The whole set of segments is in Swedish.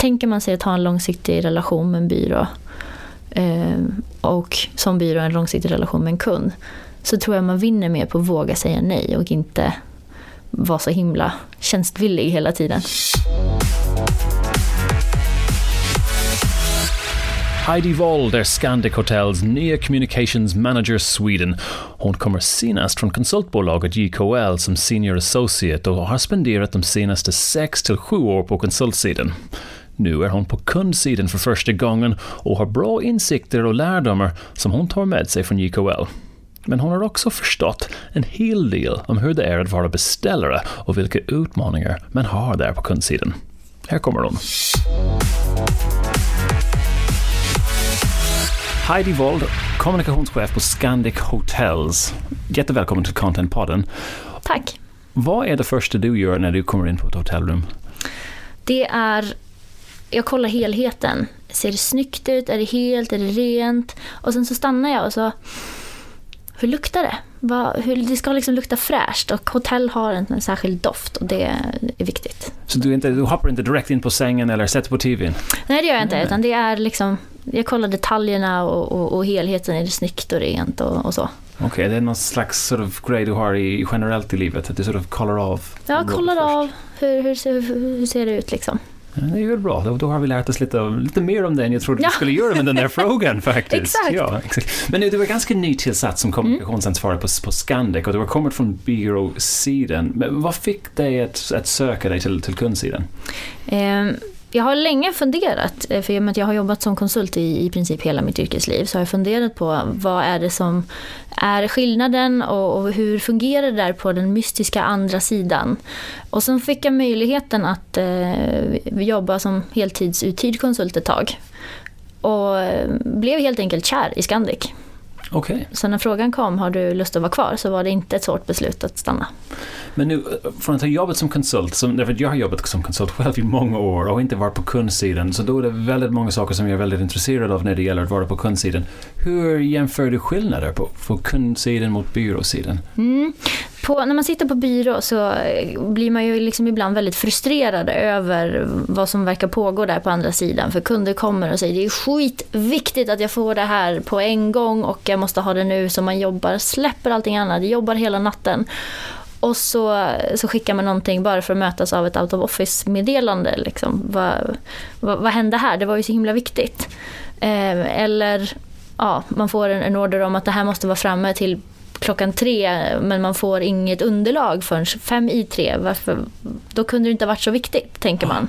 tänker man sig att ha en långsiktig relation med en byrå eh, och som byrå en långsiktig relation med en kund så tror jag man vinner mer på att våga säga nej och inte vara så himla tjänstvillig hela tiden. Heidi Wold är Scandic Hotels nya Communications Manager Sweden. Hon kommer senast från konsultbolaget JKL som Senior Associate och har spenderat de senaste 6 till 7 år på konsultsidan. Nu är hon på kundsidan för första gången och har bra insikter och lärdomar som hon tar med sig från JKL. Men hon har också förstått en hel del om hur det är att vara beställare och vilka utmaningar man har där på kundsidan. Här kommer hon. Heidi Wold, kommunikationschef på Scandic Hotels. Jättevälkommen till Contentpodden. Tack. Vad är det första du gör när du kommer in på ett hotellrum? Det är, jag kollar helheten. Ser det snyggt ut? Är det helt? Är det rent? Och sen så stannar jag och så, hur luktar det? Vad, hur, det ska liksom lukta fräscht och hotell har en, en särskild doft och det är viktigt. Så du, inte, du hoppar inte direkt in på sängen eller sätter på TVn? Nej, det gör jag inte. Utan det är liksom, jag kollar detaljerna och, och, och helheten. Är det snyggt och rent och, och så. Okej, okay, det är någon slags sort of grej du har i, generellt i livet? Att du sort of kollar av? Ja, kollar av. Hur, hur, ser, hur ser det ut liksom? Det är ju bra, då, då, har vi lärt oss lite, lite mer om det än jag trodde vi skulle göra med den där frågan faktiskt. exakt. Ja, exakt. Men du var ganska nytillsatt som kommunikationsansvarig mm. på, på Scandic och du har kommit från byråsidan. Men vad fick dig att, att söka dig till, till kundsidan? Um jag har länge funderat, eh, för i och med att jag har jobbat som konsult i, i princip hela mitt yrkesliv, så har jag funderat på vad är det som är skillnaden och, och hur fungerar det där på den mystiska andra sidan. Och sen fick jag möjligheten att eh, jobba som heltidsuthyrd konsult ett tag. Och eh, blev helt enkelt kär i Scandic. Okay. Så när frågan kom, har du lust att vara kvar, så var det inte ett svårt beslut att stanna. Men nu, från att ha jobbat som konsult, som, därför att jag har jobbat som konsult själv i många år och inte varit på kundsidan, så då är det väldigt många saker som jag är väldigt intresserad av när det gäller att vara på kundsidan. Hur jämför du skillnader på, på kundsidan mot byråsidan? Mm på, när man sitter på byrå så eh, blir man ju liksom ibland väldigt frustrerad över vad som verkar pågå där på andra sidan. För kunder kommer och säger det är skitviktigt att jag får det här på en gång och jag måste ha det nu. Så man jobbar, släpper allting annat, jobbar hela natten. Och så, så skickar man någonting bara för att mötas av ett out of office-meddelande. Liksom. Vad, vad, vad hände här? Det var ju så himla viktigt. Eh, eller ja, man får en, en order om att det här måste vara framme till klockan tre men man får inget underlag förrän fem i tre. Varför? Då kunde det inte ha varit så viktigt, tänker man.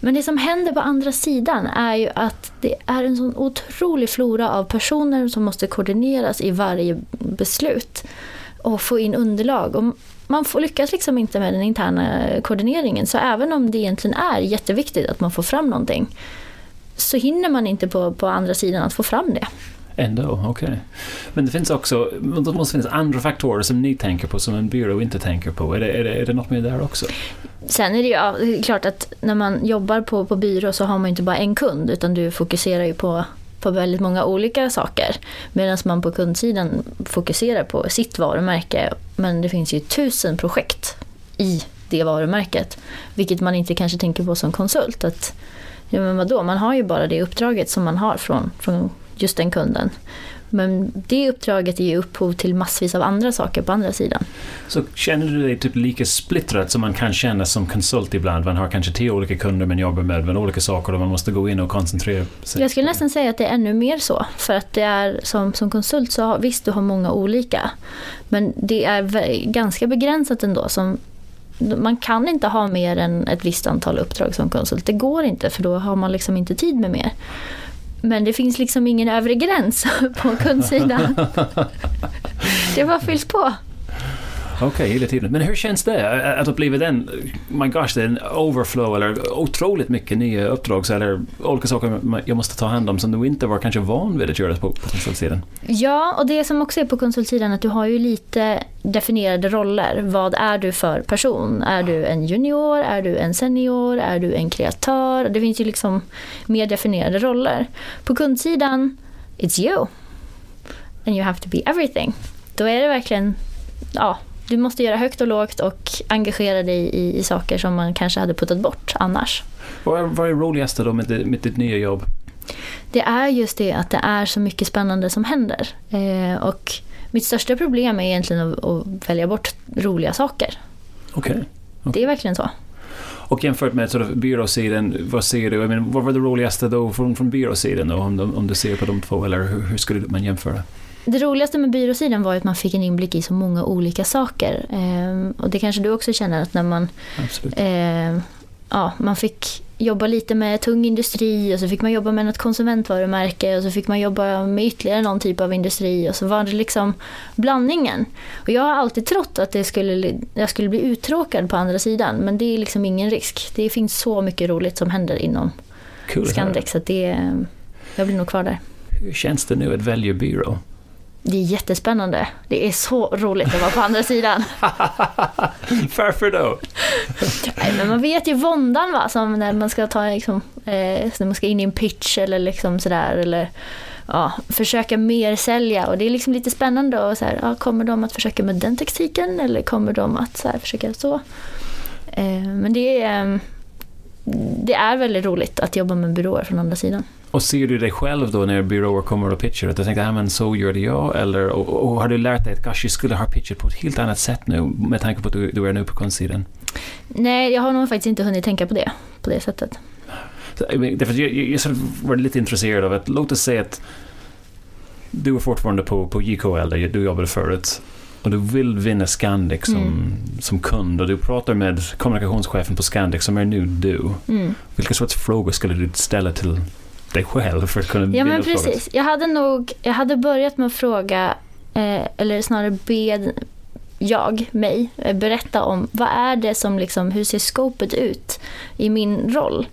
Men det som händer på andra sidan är ju att det är en sån otrolig flora av personer som måste koordineras i varje beslut och få in underlag. Och man får lyckas liksom inte med den interna koordineringen så även om det egentligen är jätteviktigt att man får fram någonting så hinner man inte på, på andra sidan att få fram det. Ändå, okej. Okay. Men det finns också, det måste finnas andra faktorer som ni tänker på som en byrå inte tänker på. Är det, är det, är det något med det där också? Sen är det ju ja, klart att när man jobbar på, på byrå så har man inte bara en kund utan du fokuserar ju på, på väldigt många olika saker. Medan man på kundsidan fokuserar på sitt varumärke. Men det finns ju tusen projekt i det varumärket. Vilket man inte kanske tänker på som konsult. Att, ja, men vadå? Man har ju bara det uppdraget som man har från, från just den kunden. Men det uppdraget ger upphov till massvis av andra saker på andra sidan. Så känner du dig typ lika splittrad som man kan känna som konsult ibland? Man har kanske tio olika kunder man jobbar med, med olika saker och man måste gå in och koncentrera sig. Jag skulle nästan säga att det är ännu mer så. För att det är som, som konsult så har, visst du har många olika. Men det är ganska begränsat ändå. Som, man kan inte ha mer än ett visst antal uppdrag som konsult. Det går inte för då har man liksom inte tid med mer. Men det finns liksom ingen övre gräns på kundsidan. det bara fylls på. Okej, okay, hela tiden. Men hur känns det att ha blivit en, my gosh, det är en overflow eller otroligt mycket nya uppdrag eller olika saker jag måste ta hand om som du inte var kanske van vid att göra på, på konsultsidan? Ja, och det som också är på konsultsidan är att du har ju lite definierade roller. Vad är du för person? Är du en junior? Är du en senior? Är du en kreatör? Det finns ju liksom mer definierade roller. På kundsidan, it's you. And you have to be everything. Då är det verkligen ja, du måste göra högt och lågt och engagera dig i, i saker som man kanske hade puttat bort annars. Vad är, vad är roligast då med, det, med ditt nya jobb? Det är just det att det är så mycket spännande som händer. Eh, och mitt största problem är egentligen att, att välja bort roliga saker. Okej. Okay. Okay. Det är verkligen så. Och jämfört med sort of byråsidan, vad ser du? I mean, vad var det roligaste då från, från byråsidan då, om, om du ser på de två? Eller hur, hur skulle man jämföra? Det roligaste med byråsidan var att man fick en inblick i så många olika saker. Eh, och det kanske du också känner att när man... Eh, ja, man fick jobba lite med tung industri och så fick man jobba med något konsumentvarumärke och så fick man jobba med ytterligare någon typ av industri och så var det liksom blandningen. Och jag har alltid trott att det skulle, jag skulle bli uttråkad på andra sidan men det är liksom ingen risk. Det finns så mycket roligt som händer inom cool, Scandex så det, jag blir nog kvar där. Hur känns det nu att välja byrå? Det är jättespännande. Det är så roligt att vara på andra sidan. Varför då? Nej, men man vet ju våndan va, som när man ska ta liksom, eh, när man ska in i en pitch eller liksom sådär. Eller, ja, försöka mer sälja och det är liksom lite spännande. Och så här, ja, kommer de att försöka med den taktiken eller kommer de att så här, försöka så? Eh, men det är, det är väldigt roligt att jobba med byråer från andra sidan. Och ser du dig själv då när byråer kommer och pitchar? Att du tänkte, ah, men så gör det jag? Eller, och, och, har du lärt dig att gosh, jag skulle ha pitchat på ett helt annat sätt nu med tanke på att du, du är nu på kundsidan? Nej, jag har nog faktiskt inte hunnit tänka på det på det sättet. Så, därför jag, jag, jag var lite intresserad av att, låt oss säga att du är fortfarande på, på JKL där du jobbade förut och du vill vinna Scandic som, mm. som kund och du pratar med kommunikationschefen på Scandic som är nu du. Mm. Vilka sorts frågor skulle du ställa till dig själv för att kunna Ja men precis. Jag hade nog, jag hade börjat med att fråga, eh, eller snarare be jag, mig, eh, berätta om vad är det som liksom, hur ser skopet ut i min roll?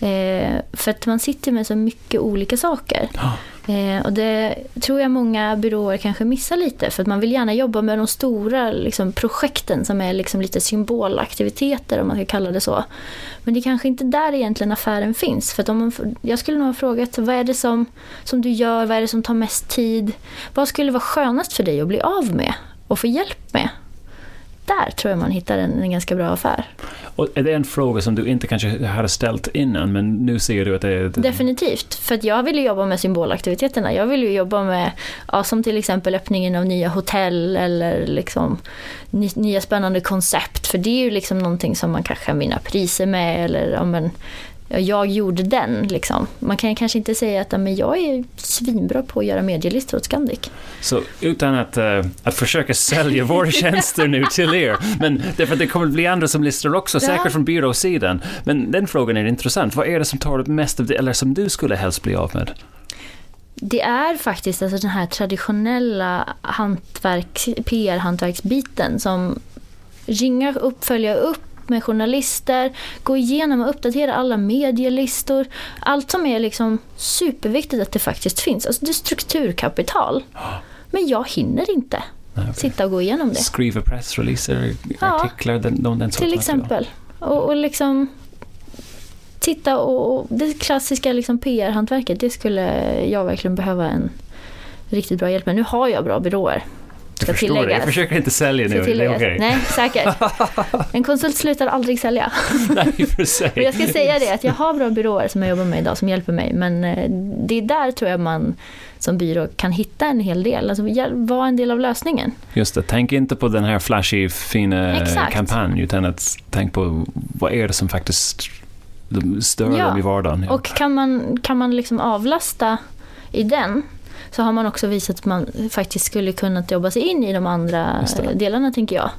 Eh, för att man sitter med så mycket olika saker. Ja. Eh, och det tror jag många byråer kanske missar lite för att man vill gärna jobba med de stora liksom, projekten som är liksom lite symbolaktiviteter om man ska kalla det så. Men det är kanske inte där egentligen affären finns. För att om man, jag skulle nog ha frågat vad är det som, som du gör, vad är det som tar mest tid? Vad skulle vara skönast för dig att bli av med och få hjälp med? Där tror jag man hittar en, en, ganska bra affär. Och är det en fråga som du inte kanske hade ställt innan, men nu ser du att det är... Definitivt, för att jag vill ju jobba med symbolaktiviteterna. Jag vill ju jobba med, ja, som till exempel öppningen av nya hotell eller liksom nya spännande koncept. För det är ju liksom någonting som man kanske kan vinna priser med eller ja, men, jag gjorde den. Liksom. Man kan kanske inte säga att men jag är svinbra på att göra medielistor åt Scandic. Så utan att, uh, att försöka sälja våra tjänster nu till er, men därför att det kommer att bli andra som listar också, ja. säkert från byråsidan. Men den frågan är intressant. Vad är det som tar upp mest av det, eller som du skulle helst bli av med? Det är faktiskt alltså den här traditionella hantverk, PR-hantverksbiten som ringa upp, följa upp med journalister, gå igenom och uppdatera alla medielistor. Allt som är liksom superviktigt att det faktiskt finns. Alltså det är strukturkapital. Men jag hinner inte Nej, okay. sitta och gå igenom det. Skriva pressreleaser, ja, artiklar, den, den, den Till exempel. Och, och liksom titta och, och det klassiska liksom PR-hantverket, det skulle jag verkligen behöva en riktigt bra hjälp med. Nu har jag bra byråer ska tilläggas. Det. Jag försöker inte sälja nu, det är okay. Nej, säkert. En konsult slutar aldrig sälja. Nej, för sig. Men jag ska säga det, att jag har bra byråer som jag jobbar med idag som hjälper mig. Men eh, det är där tror jag man som byrå kan hitta en hel del, alltså vara en del av lösningen. Just det, tänk inte på den här flashy, fina Exakt. kampanj, utan att tänk på vad är det som faktiskt stör ja. dem i vardagen. Ja. Och kan man, kan man liksom avlasta i den så har man också visat att man faktiskt skulle kunna jobba sig in i de andra delarna, tänker jag.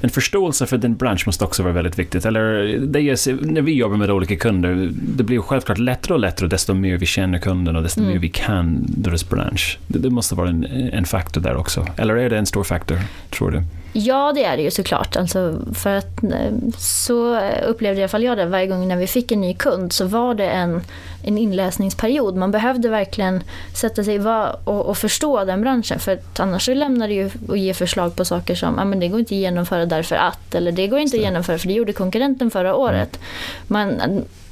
Men förståelse för din bransch måste också vara väldigt viktigt. Eller det är, när vi jobbar med olika kunder, det blir självklart lättare och lättare desto mer vi känner kunden och desto mm. mer vi kan deras bransch. Det, det måste vara en, en faktor där också. Eller är det en stor faktor, tror du? Ja, det är det ju såklart. Alltså, för att, eh, så upplevde i alla fall jag det. Varje gång när vi fick en ny kund så var det en, en inläsningsperiod. Man behövde verkligen sätta sig och, och förstå den branschen. För annars så lämnar det ju att ge förslag på saker som ah, men det går inte att genomföra därför att. Eller det går inte att genomföra för det gjorde konkurrenten förra året. Man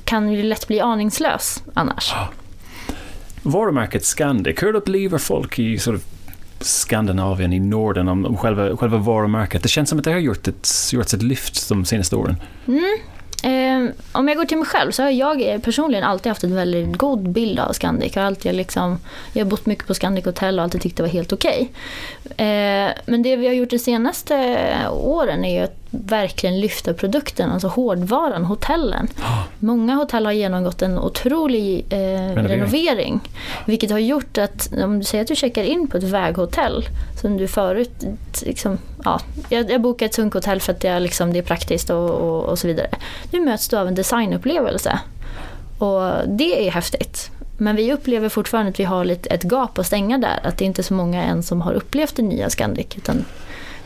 kan ju lätt bli aningslös annars. Varumärket Scandic, hur upplevde folk i sort of Skandinavien, i Norden, om, om själva, själva varumärket. Det känns som att det har gjort ett, gjort ett lyft de senaste åren. Mm. Eh, om jag går till mig själv så har jag personligen alltid haft en väldigt god bild av Scandic. Jag har, alltid liksom, jag har bott mycket på Scandic Hotel och alltid tyckt det var helt okej. Okay. Eh, men det vi har gjort de senaste åren är ju att verkligen lyfta produkten, alltså hårdvaran, hotellen. Oh. Många hotell har genomgått en otrolig eh, renovering. renovering. Vilket har gjort att om du säger att du checkar in på ett väghotell som du förut, liksom, ja, jag, jag bokar ett sunkhotell för att det är, liksom, det är praktiskt och, och, och så vidare. Nu möts du av en designupplevelse. Och det är häftigt. Men vi upplever fortfarande att vi har lite ett gap att stänga där. Att det inte är så många än som har upplevt det nya Scandic. Utan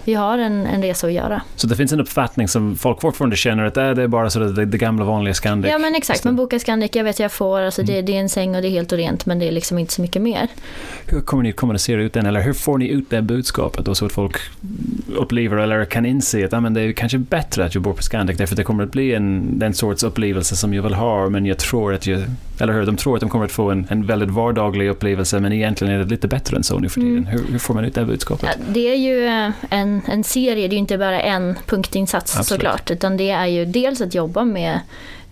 vi har en, en resa att göra. Så det finns en uppfattning som folk fortfarande känner att äh, det är bara så det, det gamla vanliga Scandic? Ja men exakt, man bokar Scandic, jag vet jag får, alltså det, mm. det, är en säng och det är helt och rent men det är liksom inte så mycket mer. Hur kommer ni kommunicera ut den eller hur får ni ut det budskapet då så att folk upplever eller kan inse att ah, men det är kanske bättre att jag bor på Scandic därför att det kommer att bli en, den sorts upplevelse som jag vill ha men jag tror att jag, eller hur, de tror att de kommer att få en, en väldigt vardaglig upplevelse men egentligen är det lite bättre än så nu för tiden. Mm. Hur, hur, får man ut det budskapet? Ja, det är ju en, en serie det är ju inte bara en punktinsats Absolut. såklart, utan det är ju dels att jobba med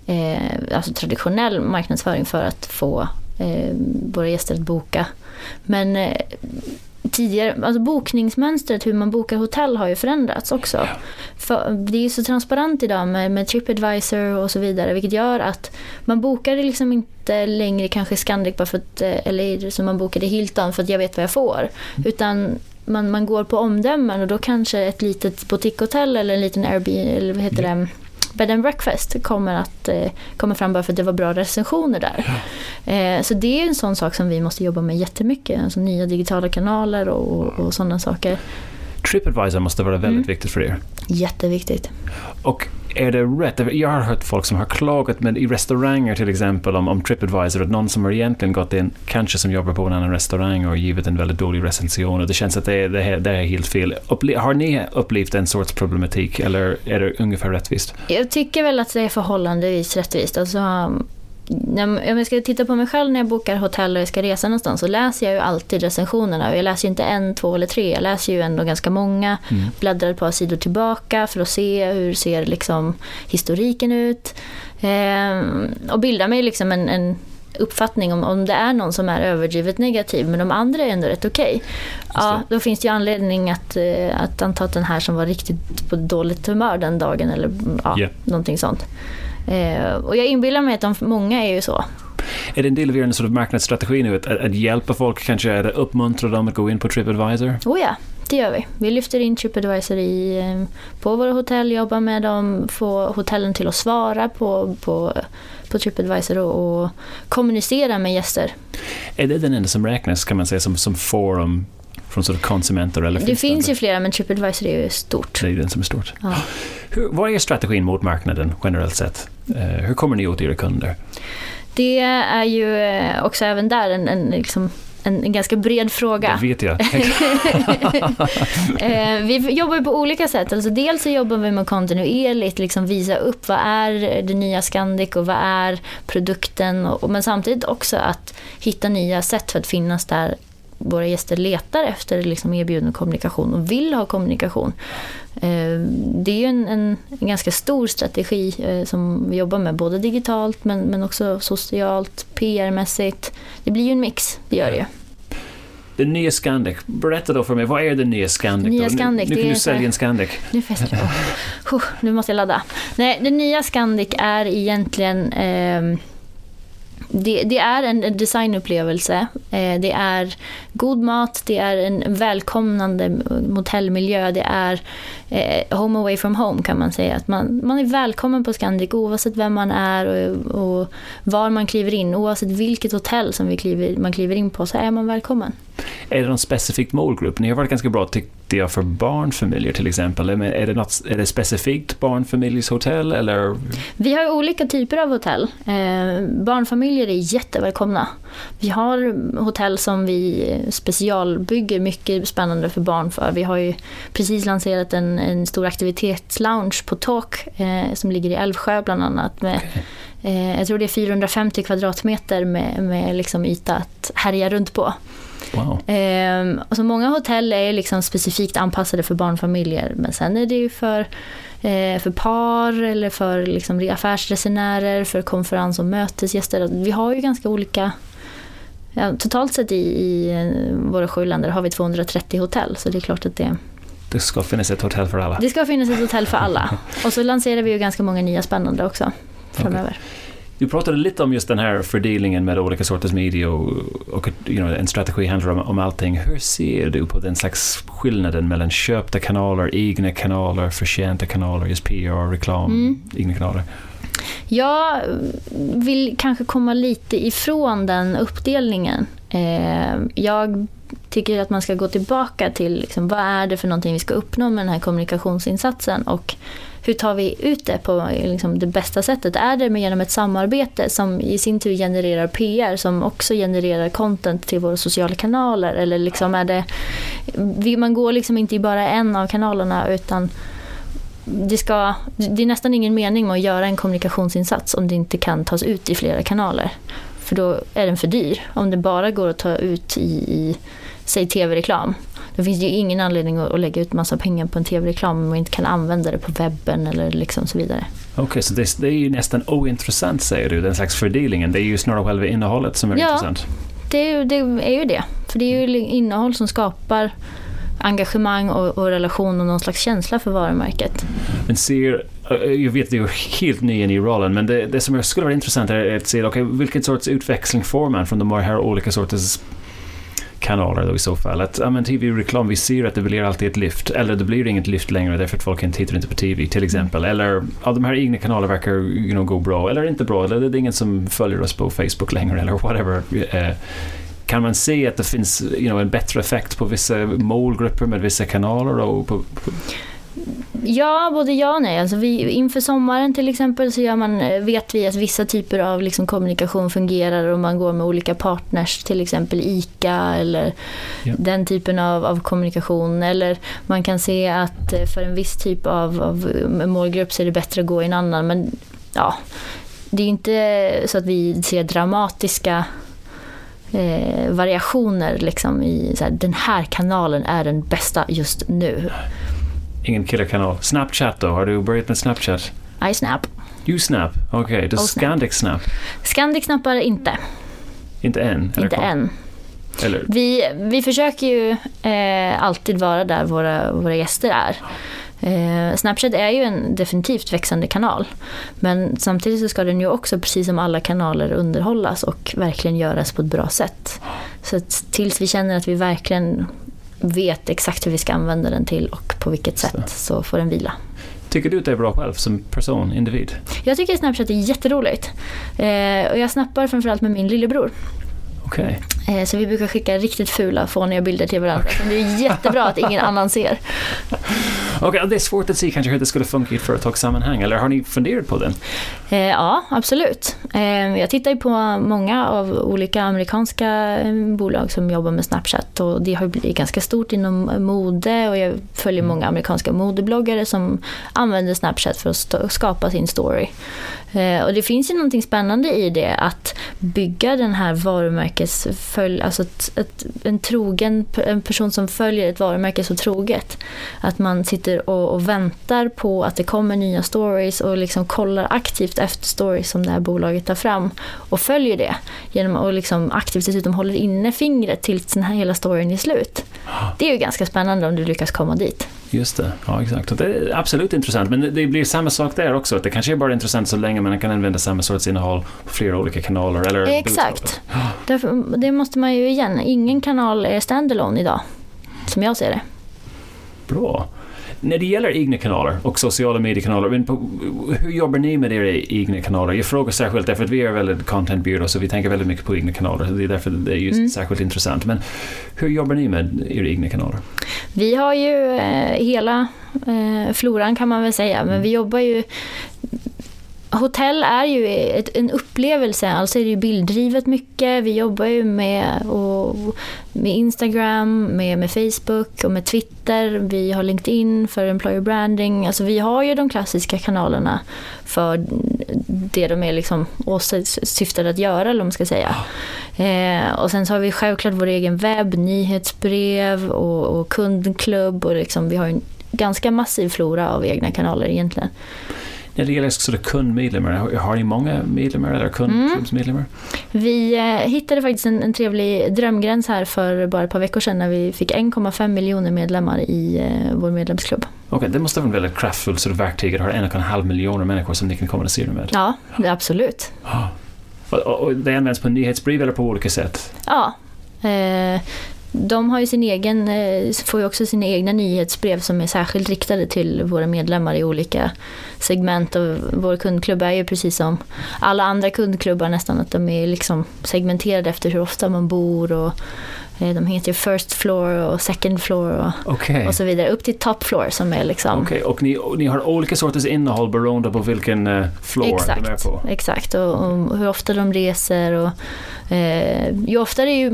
eh, alltså traditionell marknadsföring för att få eh, våra gäster att boka. Men eh, tidigare, alltså bokningsmönstret, hur man bokar hotell har ju förändrats också. Ja. För det är ju så transparent idag med, med Tripadvisor och så vidare, vilket gör att man bokar liksom inte längre kanske Scandic bara för att, eh, eller som man bokade Hilton för att jag vet vad jag får. Mm. Utan man, man går på omdömen och då kanske ett litet boutiquehotell eller en liten Airbnb, eller vad heter det, bed and breakfast kommer att eh, komma fram bara för att det var bra recensioner där. Eh, så det är en sån sak som vi måste jobba med jättemycket, alltså nya digitala kanaler och, och sådana saker. Tripadvisor måste vara väldigt mm. viktigt för er. Jätteviktigt. Och är det rätt? Jag har hört folk som har klagat med, i restauranger till exempel om, om Tripadvisor, att någon som har egentligen gått in, kanske som jobbar på en annan restaurang och givit en väldigt dålig recension och det känns att det det det är helt fel. Upple har ni upplevt en sorts problematik eller är det ungefär rättvist? Jag tycker väl att det är förhållandevis rättvist. Alltså, om jag ska titta på mig själv när jag bokar hotell och jag ska resa någonstans så läser jag ju alltid recensionerna. Jag läser ju inte en, två eller tre, jag läser ju ändå ganska många. Mm. Bläddrar ett par sidor tillbaka för att se hur ser liksom historiken ut. Eh, och bildar mig liksom en, en uppfattning om, om det är någon som är överdrivet negativ men de andra är ändå rätt okej. Okay. Ja, då finns det ju anledning att, eh, att anta att den här som var riktigt på dåligt humör den dagen eller ja, yeah. någonting sånt. Eh, och jag inbillar mig att de, många är ju så. Är det en del av er sort of marknadsstrategi nu, att, att, hjälpa folk kanske, att uppmuntra dem att gå in på Tripadvisor? Oh ja, det gör vi. Vi lyfter in Tripadvisor i, eh, på våra hotell, jobbar med dem, får hotellen till att svara på, på, på Tripadvisor och, och kommunicera med gäster. Är det den enda som räknas kan man säga som, som forum från sort of konsumenter? Eller det finns ju flera men Tripadvisor är ju stort. Det är den som är stort. Ja. Hur, vad är strategin mot marknaden generellt sett? Uh, hur kommer ni åt era kunder? Det är ju eh, också även där en, en liksom en, ganska bred fråga. Det vet jag. Eh, vi jobbar på olika sätt. Alltså dels så jobbar vi med kontinuerligt liksom visa upp vad är det nya Scandic och vad är produkten. Och, men samtidigt också att hitta nya sätt för att finnas där våra gäster letar efter liksom erbjuden kommunikation och vill ha kommunikation. Eh, det är ju en, en, en ganska stor strategi eh, som vi jobbar med, både digitalt men, men också socialt, PR-mässigt. Det blir ju en mix, det gör det ju. Den nya Scandic, berätta då för mig, vad är den nya Scandic? Nya Scandic nu, nu kan du sälja en Scandic. Nu, oh, nu måste jag ladda. Nej, den nya Scandic är egentligen eh, det, det, är en designupplevelse. Eh, det är god mat, det är en välkomnande hotellmiljö. Det är eh, home away from home kan man säga. Att man, man är välkommen på Scandic oavsett vem man är och, och var man kliver in. Oavsett vilket hotell som vi kliver, man kliver in på så är man välkommen. Är det någon specifik målgrupp? Ni har varit ganska bra tyckte jag för barnfamiljer till exempel. Är det, något, är det specifikt barnfamiljshotell eller? Vi har olika typer av hotell. Eh, barnfamiljer är jättevälkomna. Vi har hotell som vi specialbygger mycket spännande för barn för. Vi har ju precis lanserat en, en stor aktivitetslounge på Talk eh, som ligger i Älvsjö bland annat. Med, okay. eh, jag tror det är 450 kvadratmeter med, med liksom yta att härja runt på. Wow. Eh, alltså många hotell är liksom specifikt anpassade för barnfamiljer men sen är det ju för, eh, för par eller för liksom affärsresenärer, för konferens och mötesgäster. Vi har ju ganska olika Ja, totalt sett i, i eh, våra sju länder har vi 230 hotell så det är klart att det det ska finnas ett hotell för alla. Det ska finnas ett hotell för alla. Och så lanserar vi ju ganska många nya spännande också framöver. Okay. Du pratade lite om just den här fördelningen med olika sorters media och, och you know, en strategi handlar om, om allting. Hur ser du på den slags skillnaden mellan köpta kanaler, egna kanaler, förtjänta kanaler, just PR, reklam, mm. egna kanaler? Jag vill kanske komma lite ifrån den uppdelningen. Eh, jag tycker att man ska gå tillbaka till liksom, vad är det för någonting vi ska uppnå med den här kommunikationsinsatsen och hur tar vi ut det på liksom, det bästa sättet? Är det med genom ett samarbete som i sin tur genererar PR som också genererar content till våra sociala kanaler? Eller liksom är det, man går liksom inte i bara en av kanalerna utan det, ska, det är nästan ingen mening med att göra en kommunikationsinsats om det inte kan tas ut i flera kanaler. För då är den för dyr. Om det bara går att ta ut i, i säg tv-reklam. Då finns det ju ingen anledning att lägga ut massa pengar på en tv-reklam om man inte kan använda det på webben eller liksom så vidare. Okej, okay, så det, det, är ju nästan ointressant säger du, den slags fördelningen. Det är ju snarare själva innehållet som är ja, intressant. Det det är ju det. För det är ju innehåll som skapar engagemang och, och relation och någon slags känsla för varumärket. Men ser jag vet att du är helt ny i rollen, men det, det som skulle vara intressant är att se okay, vilken sorts utväxling får man från de här olika sorters kanaler då i så fall. Att ja, men tv-reklam, vi ser att det blir alltid ett lyft. Eller det blir inget lyft längre därför att folk tittar inte på tv till exempel. Eller ja, de här egna kanalerna verkar you know, gå bra eller inte bra. Eller det är ingen som följer oss på Facebook längre eller whatever. Eh, kan man se att det finns you know, en bättre effekt på vissa målgrupper med vissa kanaler? Och på, på Ja, både ja och nej. Alltså vi, inför sommaren till exempel så man, eh, vet vi att vissa typer av liksom kommunikation fungerar och man går med olika partners, till exempel ICA eller ja. den typen av, av, kommunikation. Eller man kan se att eh, för en viss typ av, av målgrupp så är det bättre att gå i en annan. Men ja, det är inte så att vi ser dramatiska eh, variationer liksom i så här, den här kanalen är den bästa just nu. Ingen killerkanal. Snapchat då? Har du börjat med Snapchat? I snap. You snap? Okej, okay. does Scandic snap? Scandic snappar inte. Inte än? Inte än. Eller? Vi, vi försöker ju eh, alltid vara där våra, våra gäster är. Eh, Snapchat är ju en definitivt växande kanal. Men samtidigt så ska den ju också, precis som alla kanaler, underhållas och verkligen göras på ett bra sätt. Så tills vi känner att vi verkligen vet exakt hur vi ska använda den till och på vilket sätt så får den vila. Tycker du att det är bra själv som person, individ? Jag tycker Snapchat är jätteroligt. Eh, och jag snappar framförallt med min lillebror. Okay. Eh, så vi brukar skicka riktigt fula, fåniga bilder till varandra. Okay. Det är jättebra att ingen annan ser. Okay, det är svårt att se kanske hur det skulle funka i ett företagssammanhang, eller har ni funderat på det? Eh, ja, absolut. Eh, jag tittar ju på många av olika amerikanska bolag som jobbar med Snapchat och det har blivit ganska stort inom mode och jag följer många amerikanska modebloggare som använder Snapchat för att skapa sin story. Och det finns ju någonting spännande i det att bygga den här varumärkesfölj, alltså ett, ett, en trogen, en person som följer ett varumärke så troget. Att man sitter och, och, väntar på att det kommer nya stories och liksom kollar aktivt efter stories som det här bolaget tar fram och följer det genom att liksom aktivt dessutom håller inne fingret tills den här hela storyn är slut. Det är ju ganska spännande om du lyckas komma dit. Just det, ja exakt. Det är absolut intressant, men det blir samma sak där också. det kanske är bara intressant så länge man kan använda samma sorts innehåll på flera olika kanaler. Eller exakt. Därför, det måste man ju igen, ingen kanal är standalone idag, som jag ser det. Bra. När det gäller egna kanaler och sociala mediekanaler, men på, hur jobbar ni med era egna kanaler? Jag frågar särskilt därför att vi är väldigt contentbyrå så vi tänker väldigt mycket på egna kanaler. Det är därför det är just mm. särskilt intressant. Men hur jobbar ni med era egna kanaler? Vi har ju eh, hela eh, floran kan man väl säga, men mm. vi jobbar ju hotell är ju ett, en upplevelse, alltså är det ju bilddrivet mycket. Vi jobbar ju med, och, med Instagram, med, med Facebook och med Twitter. Vi har LinkedIn för employer branding. Alltså vi har ju de klassiska kanalerna för det de är liksom syftade att göra, eller man ska säga. Eh, och sen så har vi självklart vår egen webb, nyhetsbrev och, och kundklubb och liksom, vi har en ganska massiv flora av egna kanaler egentligen. När det gäller sort kundmedlemmar, har ni många medlemmar eller kundklubbsmedlemmar? Mm. Vi eh, hittade faktiskt en, en trevlig drömgräns här för bara ett par veckor sedan när vi fick 1,5 miljoner medlemmar i eh, vår medlemsklubb. Okej, okay, det måste vara en väldigt kraftfullt sort verktyg att ha en och en halv miljoner människor som ni kan kommunicera med. Ja, det absolut. Ah. Och, och det används på nyhetsbrev eller på olika sätt? Ja. Eh, de har ju sin egen, eh, får ju också sina egna nyhetsbrev som är särskilt riktade till våra medlemmar i olika segment. Och vår kundklubb är ju precis som alla andra kundklubbar nästan, att de är liksom segmenterade efter hur ofta man bor och de heter First Floor och Second Floor och, okay. och så vidare. Upp till Top Floor som är liksom... Okej, okay. och ni, ni har olika sorters innehåll beroende på vilken uh, floor exakt, de är på? Exakt, och, och, hur ofta de reser och eh, ju, oftare ju,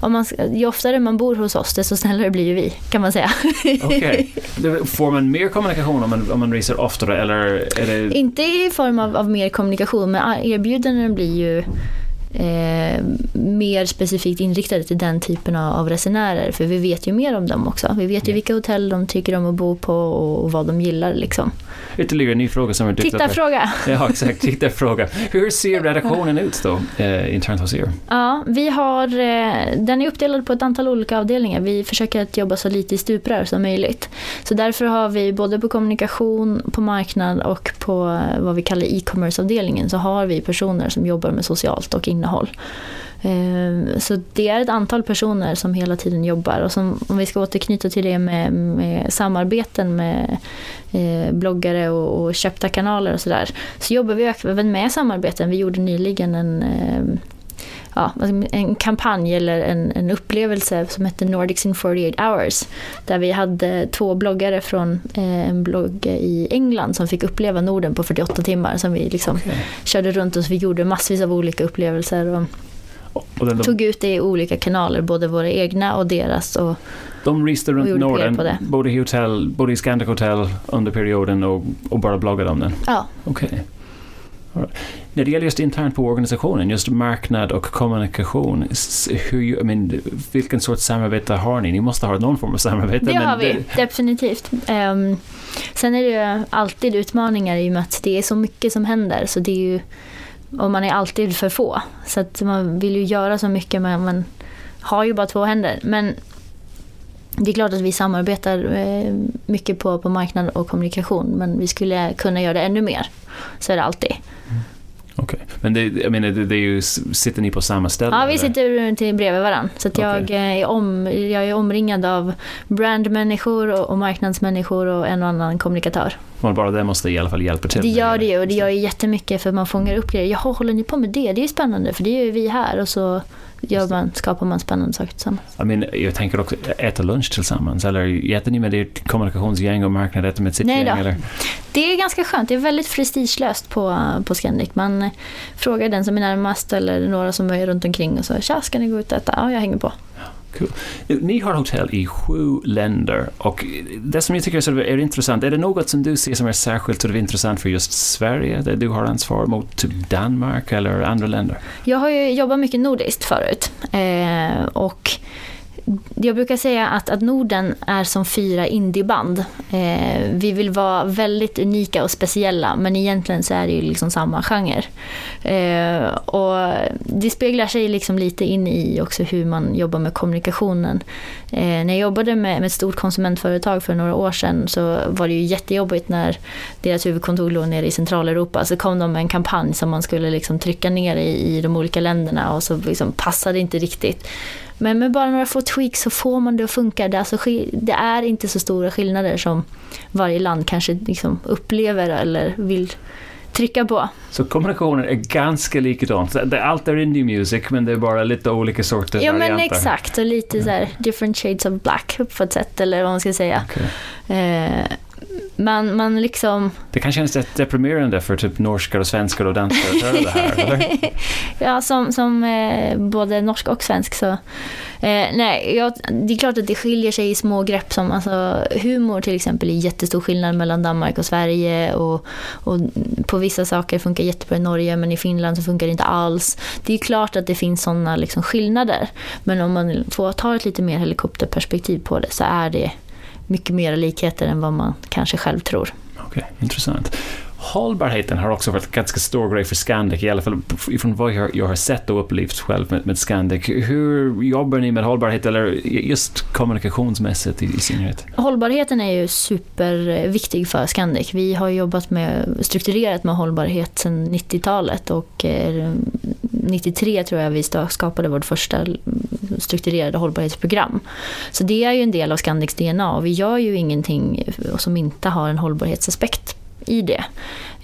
om man, ju oftare man bor hos oss desto snällare blir ju vi kan man säga. Okej, okay. får man mer kommunikation om man, om man reser oftare eller? Det... Inte i form av, av mer kommunikation men erbjudanden blir ju eh, mer specifikt inriktade till den typen av, resenärer. För vi vet ju mer om dem också. Vi vet ju vilka hotell de tycker om att bo på och, vad de gillar. Liksom. Ytterligare en ny fråga som har dykt Titta fråga! Ja, exakt. Titta fråga. Hur ser redaktionen ut då, eh, internt hos er? Ja, vi har, eh, den är uppdelad på ett antal olika avdelningar. Vi försöker att jobba så lite i stuprör som möjligt. Så därför har vi både på kommunikation, på marknad och på vad vi kallar e-commerce-avdelningen så har vi personer som jobbar med socialt och innehåll. Ehm, så det är ett antal personer som hela tiden jobbar och som, om vi ska återknyta till det med, med samarbeten med eh, bloggare och, och, köpta kanaler och sådär. Så jobbar vi även med samarbeten. Vi gjorde nyligen en ehm, ja, en kampanj eller en, en upplevelse som hette Nordics in 48 hours. Där vi hade två bloggare från eh, en blogg i England som fick uppleva Norden på 48 timmar. Som vi liksom okay. körde runt och så vi gjorde massvis av olika upplevelser. Och, och den, tog ut det i olika kanaler, både våra egna och deras. Och, de reste runt Norden, både i, hotell, både i Scandic Hotel under perioden och, och bara bloggade om den? Ja. Okej. Okay. När det gäller just internt på organisationen, just marknad och kommunikation, hur, I mean, vilken sorts samarbete har ni? Ni måste ha någon form av samarbete. Det har vi, det... definitivt. Um, sen är det ju alltid utmaningar i och med att det är så mycket som händer. Så det är ju, och man är alltid för få. Så att man vill ju göra så mycket men man har ju bara två händer. Men det är klart att vi samarbetar eh, mycket på, på marknad och kommunikation men vi skulle kunna göra det ännu mer. Så är det alltid. Mm. Okej, okay men det, jag menar, det, det är ju, sitter ni på samma ställe? Ja, vi sitter till bredvid varandra. Så att jag, okay. är om, jag är omringad av brandmänniskor och, och marknadsmänniskor och en och annan kommunikatör. Men bara det måste i alla fall hjälpa till. Det gör det ju och det gör ju jättemycket för man fångar upp grejer. Jaha, håller ni på med det? Det är ju spännande för det gör ju vi här. Och så gör man, skapar man spännande saker tillsammans. I mean, jag tänker också äta lunch tillsammans. Eller äter ni med ditt kommunikationsgäng och marknad äter med sitt Nej gäng? Eller? Det är ganska skönt. Det är väldigt prestigelöst på, på Scandic. Man frågar den som är närmast eller några som är runt omkring och så tja, ska ni gå ut och äta? Ja, jag hänger på. Cool. Ni har hotell i sju länder och det som jag tycker är, intressant, är det något som du ser som är särskilt intressant för just Sverige, där du har ansvar mot typ Danmark eller andra länder? Jag har ju jobbat mycket nordiskt förut eh, och jag brukar säga att, att Norden är som fyra indieband. Eh, vi vill vara väldigt unika och speciella men egentligen så är det ju liksom samma genre. Eh, och det speglar sig liksom lite in i också hur man jobbar med kommunikationen. Eh, när jag jobbade med, med ett stort konsumentföretag för några år sedan så var det ju jättejobbigt när deras huvudkontor låg nere i Centraleuropa. Så kom de med en kampanj som man skulle liksom trycka ner i, i de olika länderna och så liksom passade inte riktigt. Men med bara några få tweaks så får man det att funka. Det, alltså, det är inte så stora skillnader som varje land kanske liksom upplever eller vill trycka på. Så kommunikationen är ganska likadant. Allt är indie music men det är bara lite olika sorter Ja varianter. men exakt och lite så här different shades of black på ett sätt eller vad man ska säga. Okay. Eh, man, man liksom... Det kan kännas rätt deprimerande för typ norskar och svenskar och danskar att höra det här, eller? ja, som, som eh, både norsk och svensk så... Eh, nej, jag, det är klart att det skiljer sig i små grepp som alltså, humor till exempel är jättestor skillnad mellan Danmark och Sverige och, och på vissa saker funkar jättebra i Norge men i Finland så funkar det inte alls. Det är klart att det finns sådana liksom, skillnader men om man får ta ett lite mer helikopterperspektiv på det så är det mycket mer likheter än vad man kanske själv tror. Okej, okay, intressant. Hållbarheten har också varit en ganska stor grej för Scandic, i alla fall från vad jag, jag har sett och upplevt själv med, med Scandic. Hur jobbar ni med hållbarhet, eller just kommunikationsmässigt i, i synnerhet? Hållbarheten är ju superviktig för Scandic. Vi har jobbat med, strukturerat med hållbarhet sedan 90-talet och 93 tror jag vi skapade vårt första strukturerade hållbarhetsprogram. Så det är ju en del av Scandics DNA och vi gör ju ingenting som inte har en hållbarhetsaspekt i det.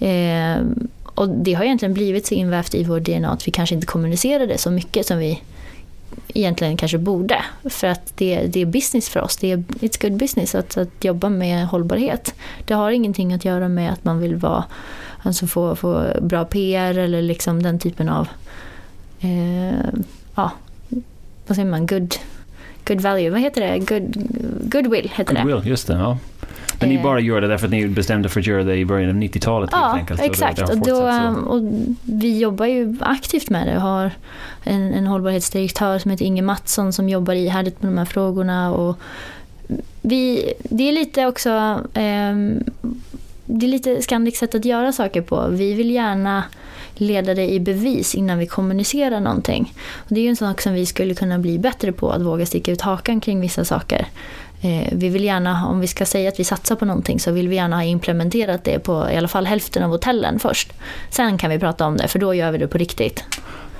Eh, och det har egentligen blivit så invävt i vår DNA att vi kanske inte kommunicerar det så mycket som vi egentligen kanske borde. För att det, det är business för oss. Det är it's good business att, att jobba med hållbarhet. Det har ingenting att göra med att man vill vara, alltså få, få bra PR eller liksom den typen av eh, ja, vad säger man, good, good value, vad heter det? Good, goodwill heter goodwill, det. Goodwill, just det. Ja. Men ni eh. bara gör det därför att ni bestämde för att göra det i början av 90-talet ja, helt enkelt? exakt. Och, då, och vi jobbar ju aktivt med det. Vi har en, en hållbarhetsdirektör som heter Inge Mattsson som jobbar ihärdigt med de här frågorna. Och vi, det är lite också eh, det är lite Scandics sätt att göra saker på. Vi vill gärna leda det i bevis innan vi kommunicerar någonting. Och det är ju en sak som vi skulle kunna bli bättre på, att våga sticka ut hakan kring vissa saker. Eh, vi vill gärna, om vi ska säga att vi satsar på någonting så vill vi gärna ha implementerat det på i alla fall hälften av hotellen först. Sen kan vi prata om det, för då gör vi det på riktigt.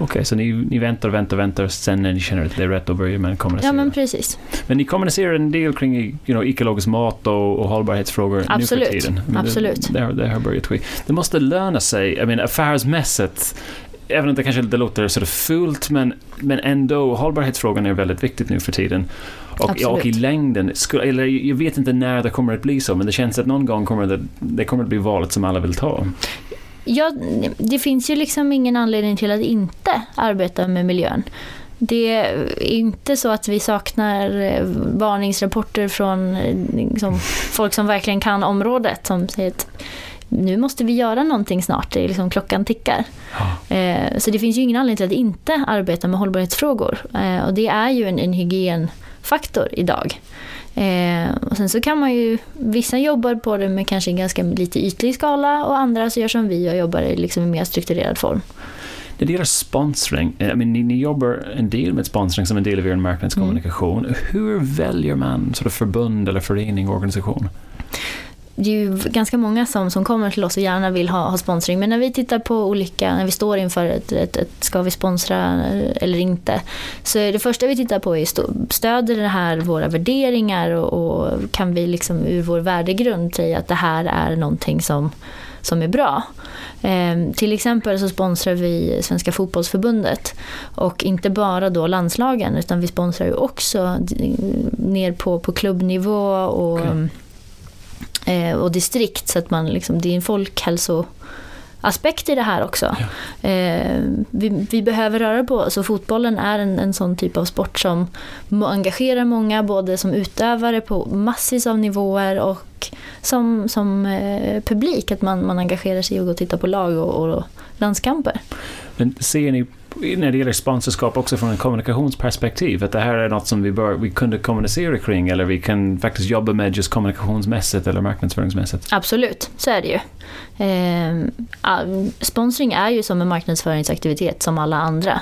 Okej, okay, så ni, ni väntar och väntar och väntar, sen när ni känner att det är rätt, då börjar man kommunicera? Ja, men precis. Men ni kommunicerar en del kring you know, ekologisk mat och, och hållbarhetsfrågor Absolut. nu för tiden? Men Absolut. Det, det, det har börjat ske. Det måste löna sig, I mean, affärsmässigt, även om det kanske det låter så fult, men, men ändå, hållbarhetsfrågan är väldigt viktigt nu för tiden. Och, och, i längden, eller jag vet inte när det kommer att bli så, men det känns att någon gång kommer det, det kommer att bli valet som alla vill ta. Ja, det finns ju liksom ingen anledning till att inte arbeta med miljön. Det är inte så att vi saknar eh, varningsrapporter från eh, liksom, folk som verkligen kan området som säger att nu måste vi göra någonting snart, det är liksom, klockan tickar. Ja. Eh, så det finns ju ingen anledning till att inte arbeta med hållbarhetsfrågor. och det är ju en, en hygienfaktor idag. Eh, och sen så kan man ju, vissa jobbar på det med kanske en ganska lite ytlig skala och andra så gör som vi och jobbar i liksom en mer strukturerad form. När det gäller sponsring, I mean, ni, ni jobbar en del med sponsring som en del av er marknadskommunikation. Mm. Hur väljer man sort of förbund eller förening, organisation? Det är ju ganska många som, som kommer till oss och gärna vill ha, ha sponsring. Men när vi tittar på olika, när vi står inför ett, ett, ett ska vi sponsra eller inte. Så det första vi tittar på är stöder det här våra värderingar och, och kan vi liksom ur vår värdegrund säga att det här är någonting som som är bra. Eh, till exempel så sponsrar vi Svenska fotbollsförbundet och inte bara då landslagen utan vi sponsrar ju också ner på, på klubbnivå och okay eh, och distrikt så att man liksom, det är en folkhälsoaspekt i det här också. Ja. Eh, vi, vi, behöver röra på oss och fotbollen är en, en sån typ av sport som engagerar många både som utövare på massvis av nivåer och som, som eh, publik, att man, man engagerar sig i att gå och titta på lag och, och landskamper. Men ser ni när det gäller sponsorskap också från en kommunikationsperspektiv. Att det här är något som vi, bör, vi kunde kommunicera kring eller vi kan faktiskt jobba med just kommunikationsmässigt eller marknadsföringsmässigt. Absolut, så är det ju. Eh, sponsring är ju som en marknadsföringsaktivitet som alla andra.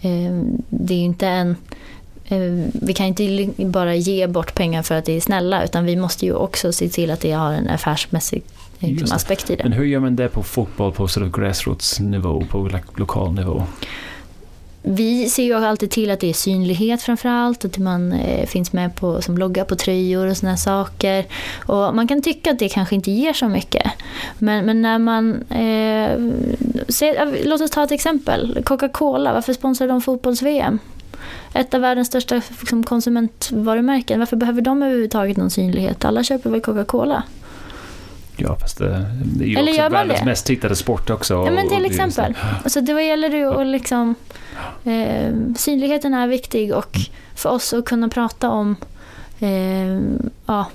Eh, det är ju inte en eh, vi kan inte bara ge bort pengar för att det är snälla utan vi måste ju också se till att det har en affärsmässig liksom, aspekt i det. Men hur gör man det på fotboll på sort of gräsrotsnivå, på lokal nivå? Vi ser ju alltid till att det är synlighet framför allt, att man eh, finns med på, som loggar på tröjor och sådana saker. Och man kan tycka att det kanske inte ger så mycket. Men, men när man... Eh, ser, låt oss ta ett exempel. Coca-Cola, varför sponsrar de fotbolls-VM? Ett av världens största liksom, konsumentvarumärken, varför behöver de överhuvudtaget någon synlighet? Alla köper väl Coca-Cola? Ja, fast det, det är ju Eller också världens det? mest tittade sport också. Ja, men till och- exempel. Alltså, det gäller det ju att liksom... Eh, synligheten är viktig och för oss att kunna prata om... Eh, ja,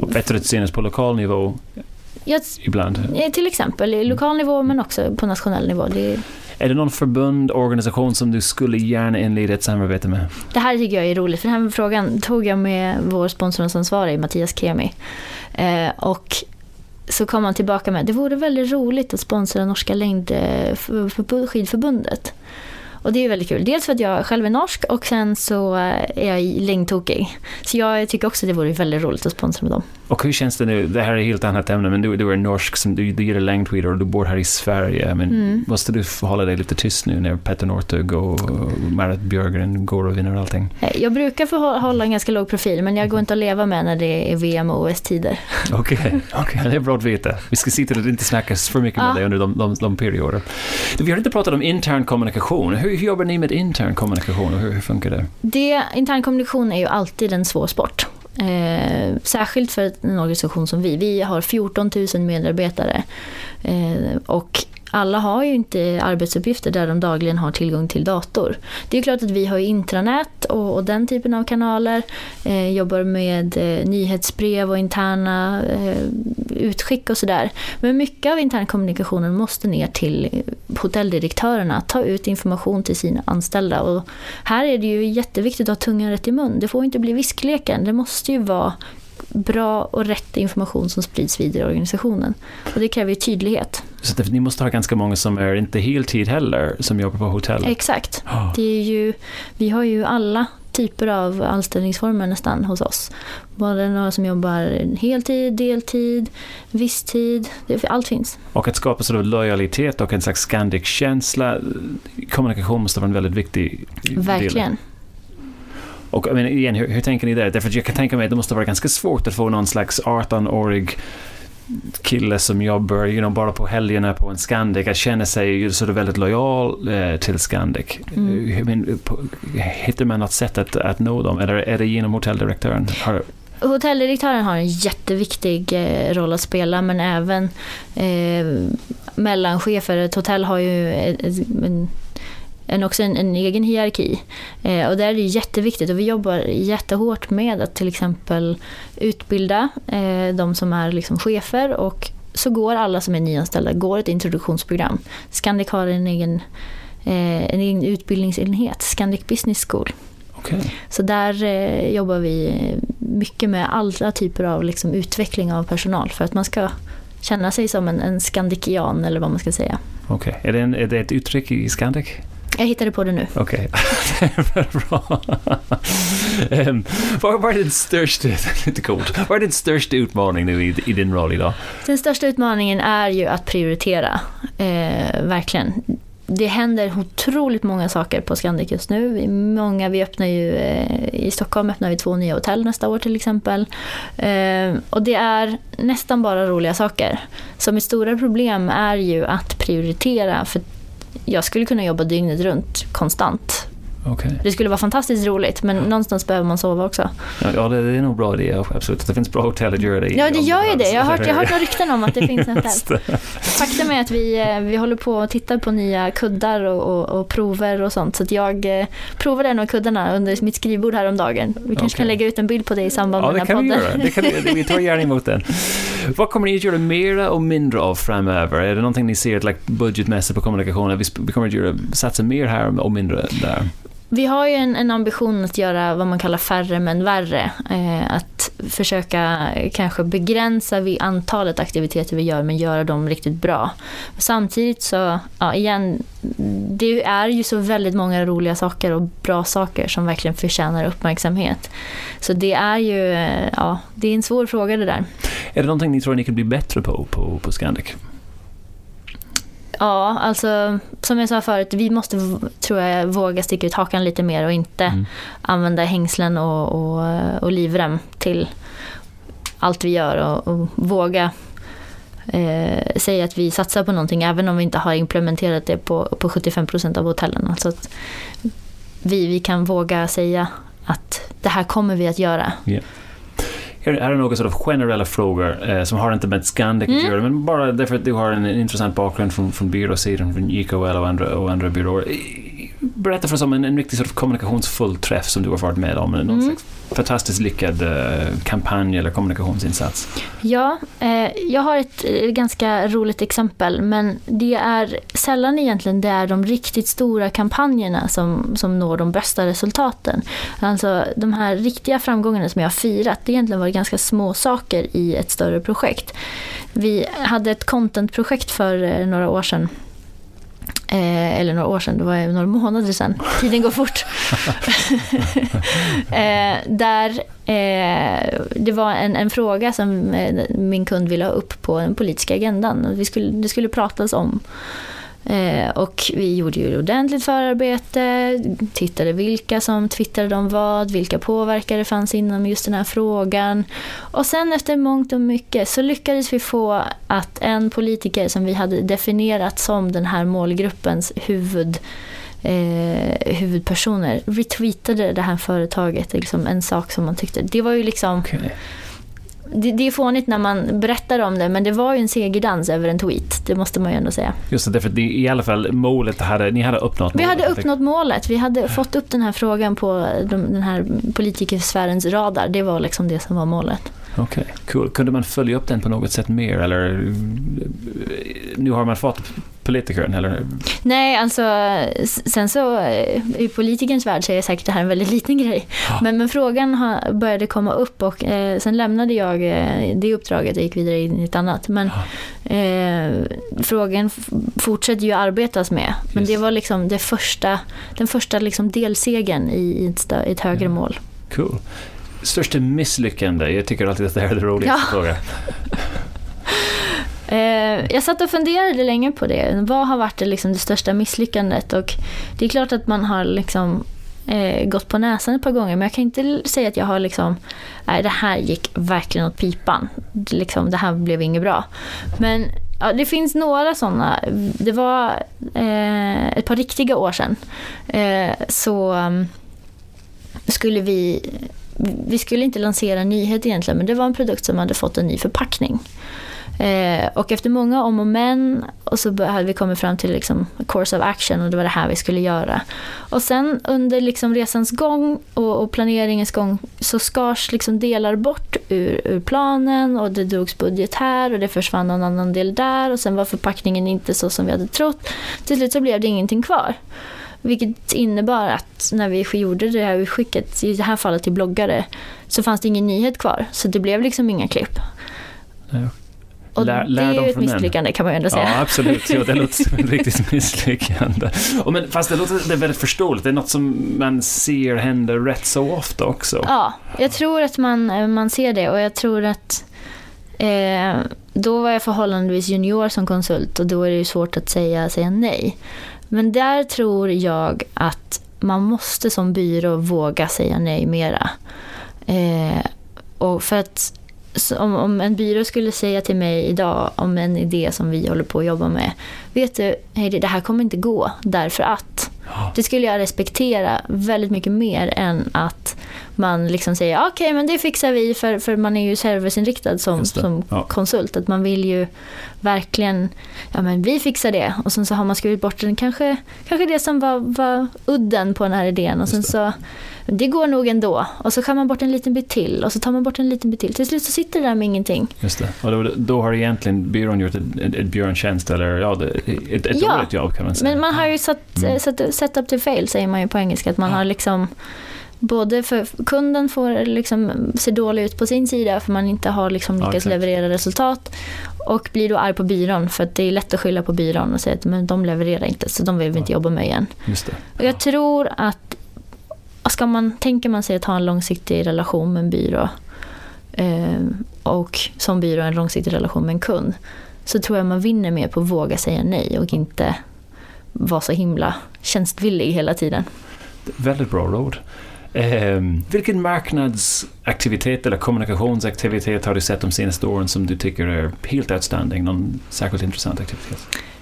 Och synas på lokal nivå jag, ibland. eh, till exempel i lokal nivå men också på nationell nivå. Det, Är det någon förbund, organisation som du skulle gärna inleda ett samarbete med? det här tycker jag är roligt för den här frågan tog jag med vår sponsoransvarig Mattias Kemi. Eh, och så kom han tillbaka med det vore väldigt roligt att sponsra norska längdskidförbundet. Eh, och det är ju väldigt kul. Dels för att jag själv är norsk och sen så eh, är jag längdtokig. Så jag tycker också det vore väldigt roligt att sponsra med dem. Och hur känns det nu? Det här är ett helt annat ämne, men du, du är norsk, som, du, du gillar längdskidor och du bor här i Sverige. Men Mm. måste du hålla dig lite tyst nu när Petter Northug och Marit Björgren går och vinner allting? Eh, Jag brukar få hå- hålla en ganska låg profil men jag går inte att leva med när det är VM och OS-tider. Okej, okej, det är bra att veta. Vi ska se till att det inte snackas för mycket med Ja. dig under de, de, de perioder. Du, Vi har inte pratat om intern kommunikation. Hur, hur jobbar ni med intern kommunikation och hur, hur funkar det? Det, intern kommunikation är ju alltid en svår sport. Eh, särskilt för en organisation som vi. Vi har 14 000 medarbetare. Eh, och alla har ju inte arbetsuppgifter där de dagligen har tillgång till dator. Det är klart att vi har intranät och, och den typen av kanaler. Eh, jobbar med eh, nyhetsbrev och interna eh, utskick och sådär. Men mycket av internkommunikationen måste ner till hotelldirektörerna. Ta ut information till sina anställda. Och här är det ju jätteviktigt att ha tungan rätt i mun. Det får inte bli viskleken. Det måste ju vara bra och rätt information som sprids vidare i organisationen. Och det kräver ju tydlighet. Så att ni måste ha ganska många som är inte heltid heller, som jobbar på hotell. Exakt. Ah. Det är ju, vi har ju alla typer av anställningsformer nästan hos oss. Både några som jobbar heltid, deltid, visstid. Allt finns. Och att skapa of lojalitet och en slags Scandic-känsla. Kommunikation måste vara en väldigt viktig del. Verkligen. Och jag menar, igen, hur, hur tänker ni där? Därför att jag kan tänka mig att det måste vara ganska svårt att få någon slags 18-årig kille som jobbar you know, bara på helgerna på en Scandic att känna sig ju så väldigt lojal eh, till Scandic. Mm. Hur- Men, på, hittar man något sätt att, att nå dem? Eller är det genom hotelldirektören? Har, Hotelldirektören har en jätteviktig eh, roll att spela men även eh, mellanchefer. Ett hotell har ju ett, ett, en, en, också en, en egen hierarki. Eh, och där är det jätteviktigt och vi jobbar jättehårt med att till exempel utbilda eh, de som är liksom chefer och så går alla som är nyanställda går ett introduktionsprogram. Scandic har en egen, eh, en egen utbildningsenhet, Scandic Business School. okej. Så där eh, jobbar vi mycket med alla typer av liksom, utveckling av personal för att man ska känna sig som en, en skandikian eller vad man ska säga. Okej. Är, det en- är det ett uttryck i Scandic? Jag hittade på det nu. Okej, väldigt bra. um, vad är din största, lite coolt, vad är din största utmaning nu i, i din roll idag? Den största utmaningen är ju att prioritera, eh, verkligen. Det händer otroligt många saker på Scandic just nu. Vi- Många, vi öppnar ju, eh, I Stockholm öppnar vi två nya hotell nästa år till exempel. Eh, och det är nästan bara roliga saker. Så mitt stora problem är ju att prioritera. För jag skulle kunna jobba dygnet runt konstant. Okej. Det skulle vara fantastiskt roligt men någonstans behöver man sova också. Ja, det, är nog bra idé, absolut. Det finns bra hotell att göra det i. Ja, det gör ju det. Jag har hört, jag har hört några rykten om att det finns en hotell. Faktum är att vi, eh, vi håller på och tittar på nya kuddar och, och, och prover och sånt. Så att jag eh, provade en av kuddarna under mitt skrivbord häromdagen. Vi kanske Okej. kan lägga ut en bild på det i samband Ja, med den här podden. göra. Det kan vi, vi tar gärna emot den. Vad kommer ni att göra mera och mindre av framöver? Är det någonting ni ser like, budgetmässigt på kommunikationen? Vi kommer att göra, satsa mer här och mindre där. Vi har ju en, en ambition att göra vad man kallar färre men värre. Eh, att försöka kanske begränsa vi antalet aktiviteter vi gör men göra dem riktigt bra. Samtidigt så, ja igen, det är ju så väldigt många roliga saker och bra saker som verkligen förtjänar uppmärksamhet. Så det är ju, ja, det är en svår fråga det där. Är det någonting ni tror ni kan bli bättre på på, på Scandic? Ja, alltså som jag sa förut, vi måste, tror jag, våga sticka ut hakan lite mer och inte Mm. använda hängslen och, och, och livrem till allt vi gör och, och våga eh, säga att vi satsar på någonting även om vi inte har implementerat det på, på 75% av hotellen. Alltså att vi, vi kan våga säga att det här kommer vi att göra. Här är några sort of generella frågor eh, som har inte med Scandic att Mm. göra, men bara därför att du har en intressant bakgrund från, från byråsidan, från JKL och andra, och andra byråer. Berätta för oss om en, en riktigt sort of kommunikationsfull träff som du har varit med om. Någon Mm. slags fantastiskt lyckad eh, kampanj eller kommunikationsinsats. Ja, eh, jag har ett eh, ganska roligt exempel men det är sällan egentligen det är de riktigt stora kampanjerna som, som når de bästa resultaten. Alltså de här riktiga framgångarna som jag har firat, det har egentligen varit ganska små saker i ett större projekt. Vi hade ett contentprojekt för eh, några år sedan Eh, eller några år sedan, det var några månader sedan. Tiden går fort. eh, där eh, det var en, en fråga som eh, min kund ville ha upp på den politiska agendan. Vi skulle, det skulle pratas om. Eh, och vi gjorde ju ordentligt förarbete, tittade vilka som twittrade om vad, vilka påverkare fanns inom just den här frågan. Och sen efter mångt och mycket så lyckades vi få att en politiker som vi hade definierat som den här målgruppens huvud eh, huvudpersoner retweetade det här företaget, liksom en sak som man tyckte. Det var ju liksom, okay det, det är fånigt när man berättar om det, men det var ju en segerdans över en tweet, det måste man ju ändå säga. Just det, att det, i alla fall målet, hade, ni hade uppnått Vi målet. hade uppnått målet, vi hade fått upp den här frågan på de, den här politikersfärens radar, det var liksom det som var målet. Okej, cool. Kunde man följa upp den på något sätt mer eller nu har man fått politikern eller? Nej, alltså sen så eh, i politikerns värld så är säkert det här en väldigt liten grej. Ja. Men, men frågan började komma upp och eh, sen lämnade jag eh, det uppdraget och gick vidare in i ett annat. Men eh, frågan fortsätter ju arbetas med. Men Just. det var liksom det första, den första liksom delsegen i, ett, i ett högre Ja. mål. Cool. Största misslyckande? Jag tycker alltid att det här är det roligaste Ja. frågan. Eh, jag satt och funderade länge på det. Vad har varit det, liksom, det största misslyckandet? Och det är klart att man har liksom, eh, gått på näsan ett par gånger men jag kan inte säga att jag har liksom, nej det här gick verkligen åt pipan. Det, liksom, det här blev inget bra. Men ja, det finns några sådana. Det var eh, ett par riktiga år sedan. Eh, så um, skulle vi vi skulle inte lansera en nyhet egentligen, men det var en produkt som hade fått en ny förpackning. Eh, och efter många om och men och så hade vi kommit fram till liksom course of action och det var det här vi skulle göra. Och sen under liksom resans gång och, och planeringens gång så skars liksom delar bort ur, ur planen och det drogs budget här och det försvann någon annan del där och sen var förpackningen inte så som vi hade trott. Till slut så blev det ingenting kvar. Vilket innebar att när vi gjorde det här utskicket, i det här fallet till bloggare, så fanns det ingen nyhet kvar. Så det blev liksom inga klipp. Ja. Och Lär- det lärdom är ju ett från den. misslyckande kan man ju ändå säga. Ja, absolut. Jo, det låter som ett riktigt misslyckande. Och men, fast det låter det är väldigt förståeligt. Det är något som man ser händer rätt så ofta också. Ja, jag tror att man, man ser det och jag tror att eh, då var jag förhållandevis junior som konsult och då är det ju svårt att säga, säga nej. Men där tror jag att man måste som byrå våga säga nej mera. Eh, och för att om, om en byrå skulle säga till mig idag om en idé som vi håller på att jobba med. Vet du, Heidi, det här kommer inte gå därför att. Det skulle jag respektera väldigt mycket mer än att man liksom säger okej men det fixar vi för, för man är ju serviceinriktad som, som Ja. konsult. Att man vill ju verkligen, ja men vi fixar det. Och sen så har man skurit bort den, kanske, kanske det som var, var udden på den här idén. Och sen så, det går nog ändå. Och så skär man bort en liten bit till och så tar man bort en liten bit till. Till slut så sitter det där med ingenting. Just det. Och då, då har egentligen byrån gjort ett, ett, ett björntjänst eller ja, ett, ett Ja. dåligt jobb kan man säga. Men man har ju satt, Mm. satt set up to fail säger man ju på engelska. Att man Ja. har liksom Både för kunden får liksom se dålig ut på sin sida för man inte har liksom Ja, lyckats exakt. leverera resultat. Och blir då arg på byrån för att det är lätt att skylla på byrån och säga att men de levererar inte så de vill vi inte Ja. jobba med igen. Just det. Och jag tror att ska man, tänker man sig att ha en långsiktig relation med en byrå eh, och som byrå en långsiktig relation med en kund så tror jag man vinner mer på att våga säga nej och inte vara så himla tjänstvillig hela tiden. Väldigt bra råd. Ehm, vilken marknadsaktivitet eller kommunikationsaktivitet har du sett de senaste åren som du tycker är helt outstanding? Någon särskilt intressant aktivitet?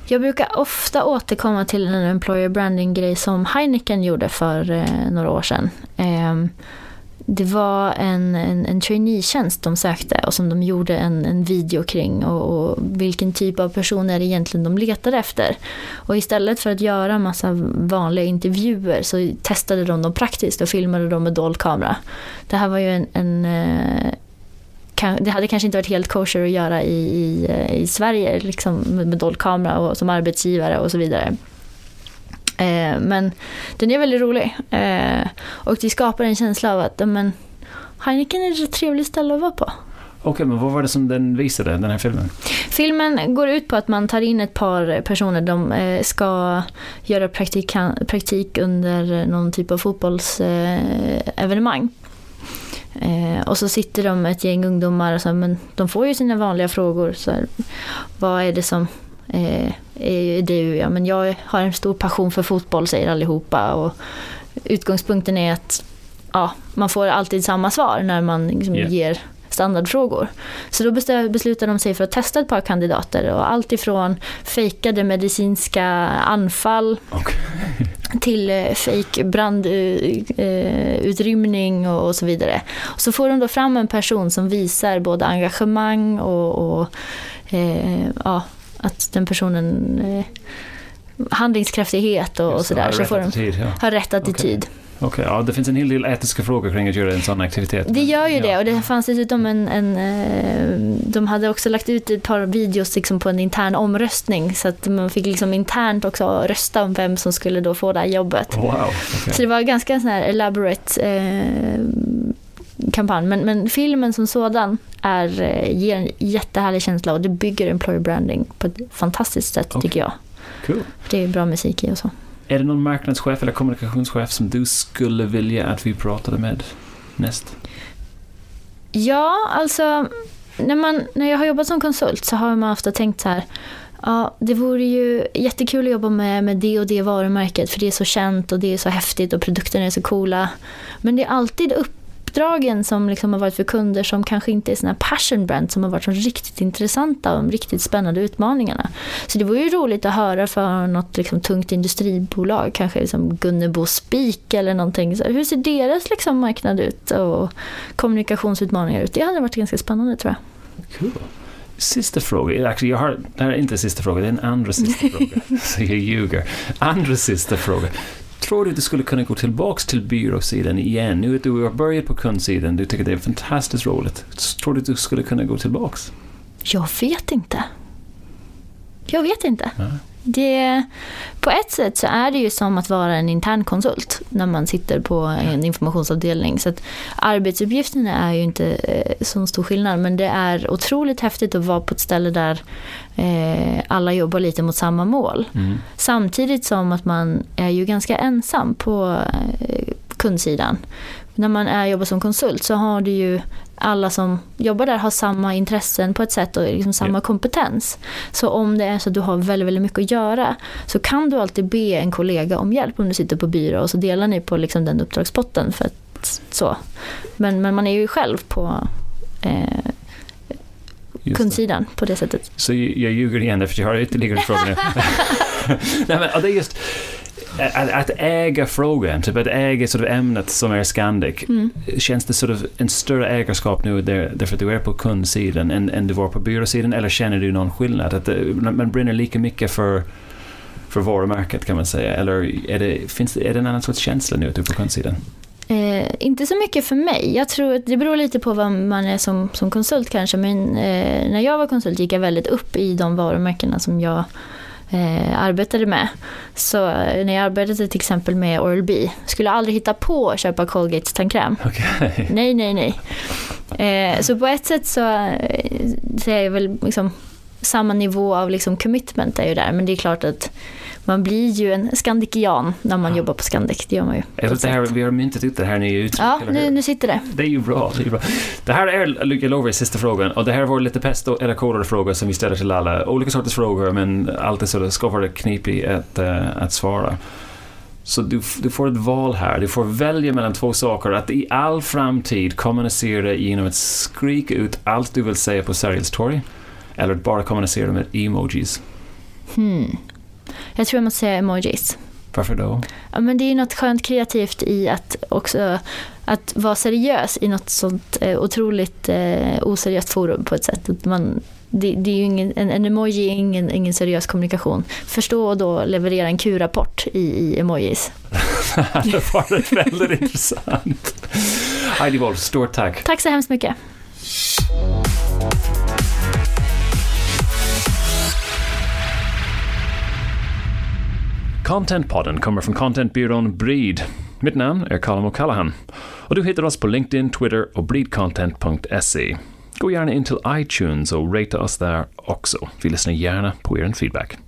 Jag brukar ofta återkomma till en employer branding-grej som Heineken gjorde för eh, några år sedan. Eh, det var en, en, en traineetjänst de sökte och som de gjorde en, en video kring och, och vilken typ av personer egentligen de letade efter. Och istället för att göra massa vanliga intervjuer så testade de dem praktiskt och filmade dem med dold kamera. Det här var ju en, en eh, det hade kanske inte varit helt kosher att göra i, i, eh, i Sverige liksom med, med dold kamera och som arbetsgivare och så vidare. Eh, men den är väldigt rolig. Eh, och det skapar en känsla av att men, Heineken är ett trevligt ställe att vara på. Okej, okay, men vad var det som den visade, den här filmen? Filmen går ut på att man tar in ett par personer. De eh, ska göra praktik, praktik under någon typ av fotbollsevenemang. Eh, och så sitter de ett gäng ungdomar och så, men de får ju sina vanliga frågor. Så här, vad är det som eh, är du? Ja, men jag har en stor passion för fotboll säger allihopa. Och utgångspunkten är att ja, man får alltid samma svar när man liksom yeah. ger standardfrågor. Så då beslutar de sig för att testa ett par kandidater och allt ifrån fejkade medicinska anfall okay. till eh, fejk brandutrymning eh, och så vidare. Så får de då fram en person som visar både engagemang och, och eh, ja, att den personen eh, handlingskraftighet och, och sådär. Så får de ha rätt attityd. Okay. Okej, okay, ja, det finns en hel del etiska frågor kring att göra en sån aktivitet. Det gör ju ja. det och det fanns dessutom en, en, eh, De hade också lagt ut ett par videos liksom på en intern omröstning så att man fick liksom internt också rösta om vem som skulle då få det här jobbet. Wow, okay. Så det var ganska sån här elaborate eh, kampanj. Men, men, filmen som sådan är, eh, ger en jättehärlig känsla och det bygger employer branding på ett fantastiskt sätt okay. tycker jag. Cool. Det är bra musik i och så. Är det någon marknadschef eller kommunikationschef som du skulle vilja att vi pratade med näst? Ja, alltså när, man, när jag har jobbat som konsult så har man ofta tänkt så här Ja, det vore ju jättekul att jobba med, med det och det varumärket för det är så känt och det är så häftigt och produkterna är så coola. Men det är alltid upp uppdragen som liksom har varit för kunder som kanske inte är såna passion brand som har varit så riktigt intressanta och de riktigt spännande utmaningarna. Så det vore ju roligt att höra för något liksom tungt industribolag, kanske liksom Gunnebo Spik eller någonting. Så hur ser deras liksom marknad ut och kommunikationsutmaningar ut? Det hade varit ganska spännande tror jag. Cool. Sista fråga, actually, jag har, det här är inte sista fråga, det är en andra sista fråga. Så jag ljuger. Andra sista fråga. Tror du att du skulle kunna gå tillbaka till byråsidan igen? Nu att du har börjat på kundsidan, du tycker det är fantastiskt roligt. Tror du att du skulle kunna gå tillbaka? Jag vet inte. Jag vet inte. Ja. Det, på ett sätt så är det ju som att vara en intern konsult när man sitter på en informationsavdelning. Så att arbetsuppgifterna är ju inte eh, så stor skillnad men det är otroligt häftigt att vara på ett ställe där eh, alla jobbar lite mot samma mål. Mm. Samtidigt som att man är ju ganska ensam på eh, kundsidan. När man är, jobbar som konsult så har du ju alla som jobbar där har samma intressen på ett sätt och liksom samma yeah. kompetens. Så om det är så att du har väldigt, väldigt mycket att göra så kan du alltid be en kollega om hjälp om du sitter på byrå och så delar ni på liksom den uppdragspotten. För att, så. Men, men man är ju själv på eh, kundsidan på det sättet. Så jag ljuger igen för jag har ytterligare frågor nu. Nej, men, det är just att, att äga frågan, typ att äga sort of ämnet som är Scandic, mm. känns det sort of en större ägarskap nu där, därför att du är på kundsidan än, än du var på byråsidan, eller känner du någon skillnad? Att det, man brinner lika mycket för för varumärket kan man säga, eller är det, finns det, är det en annan sorts känsla nu att du är på kundsidan? Eh, inte så mycket för mig. Jag tror att det beror lite på vad man är som, som konsult kanske. Men eh, när jag var konsult gick jag väldigt upp i de varumärkena som jag eh, arbetade med. Så eh, när jag arbetade till exempel med Oral-B skulle jag aldrig hitta på att köpa Colgates tandkräm. Okay. Nej, nej, nej. Eh, så på ett sätt så, eh, så är jag väl liksom samma nivå av liksom commitment är ju där. Men det är klart att man blir ju en skandikian när man ja. jobbar på Scandic. Det gör man ju. Det här, vi har myntat ut det här nya uttrycket. Ja, nu, nu sitter det. Det är ju bra. Det, är bra. det här är, jag lovar, sista frågan. Och det här var lite pest eller kolera frågor som vi ställer till alla. Olika sorters frågor, men alltid så det ska vara knepigt att, uh, att svara. Så du, du, får ett val här. Du får välja mellan två saker. Att i all framtid kommunicera genom att skrika ut allt du vill säga på Sergels torg. Eller att bara kommunicera med emojis. Hmm. Jag tror jag måste säga emojis. Varför då? Ja, men det är något skönt kreativt i att också att vara seriös i något sånt eh, otroligt eh, oseriöst forum på ett sätt. Att man, det, det är ju ingen, en, en emoji är ingen, ingen seriös kommunikation. Förstå och då leverera en Q-rapport i, i emojis. det var väldigt intressant. Heidi Wolf, stort tack. Tack så hemskt mycket. Content-podden kommer från Contentbyrån Breed. Mitt namn är Colin O'Callaghan och du hittar oss på LinkedIn, Twitter och breedcontent.se. Gå gärna in till iTunes och rata oss där också. Vi lyssnar gärna på er feedback.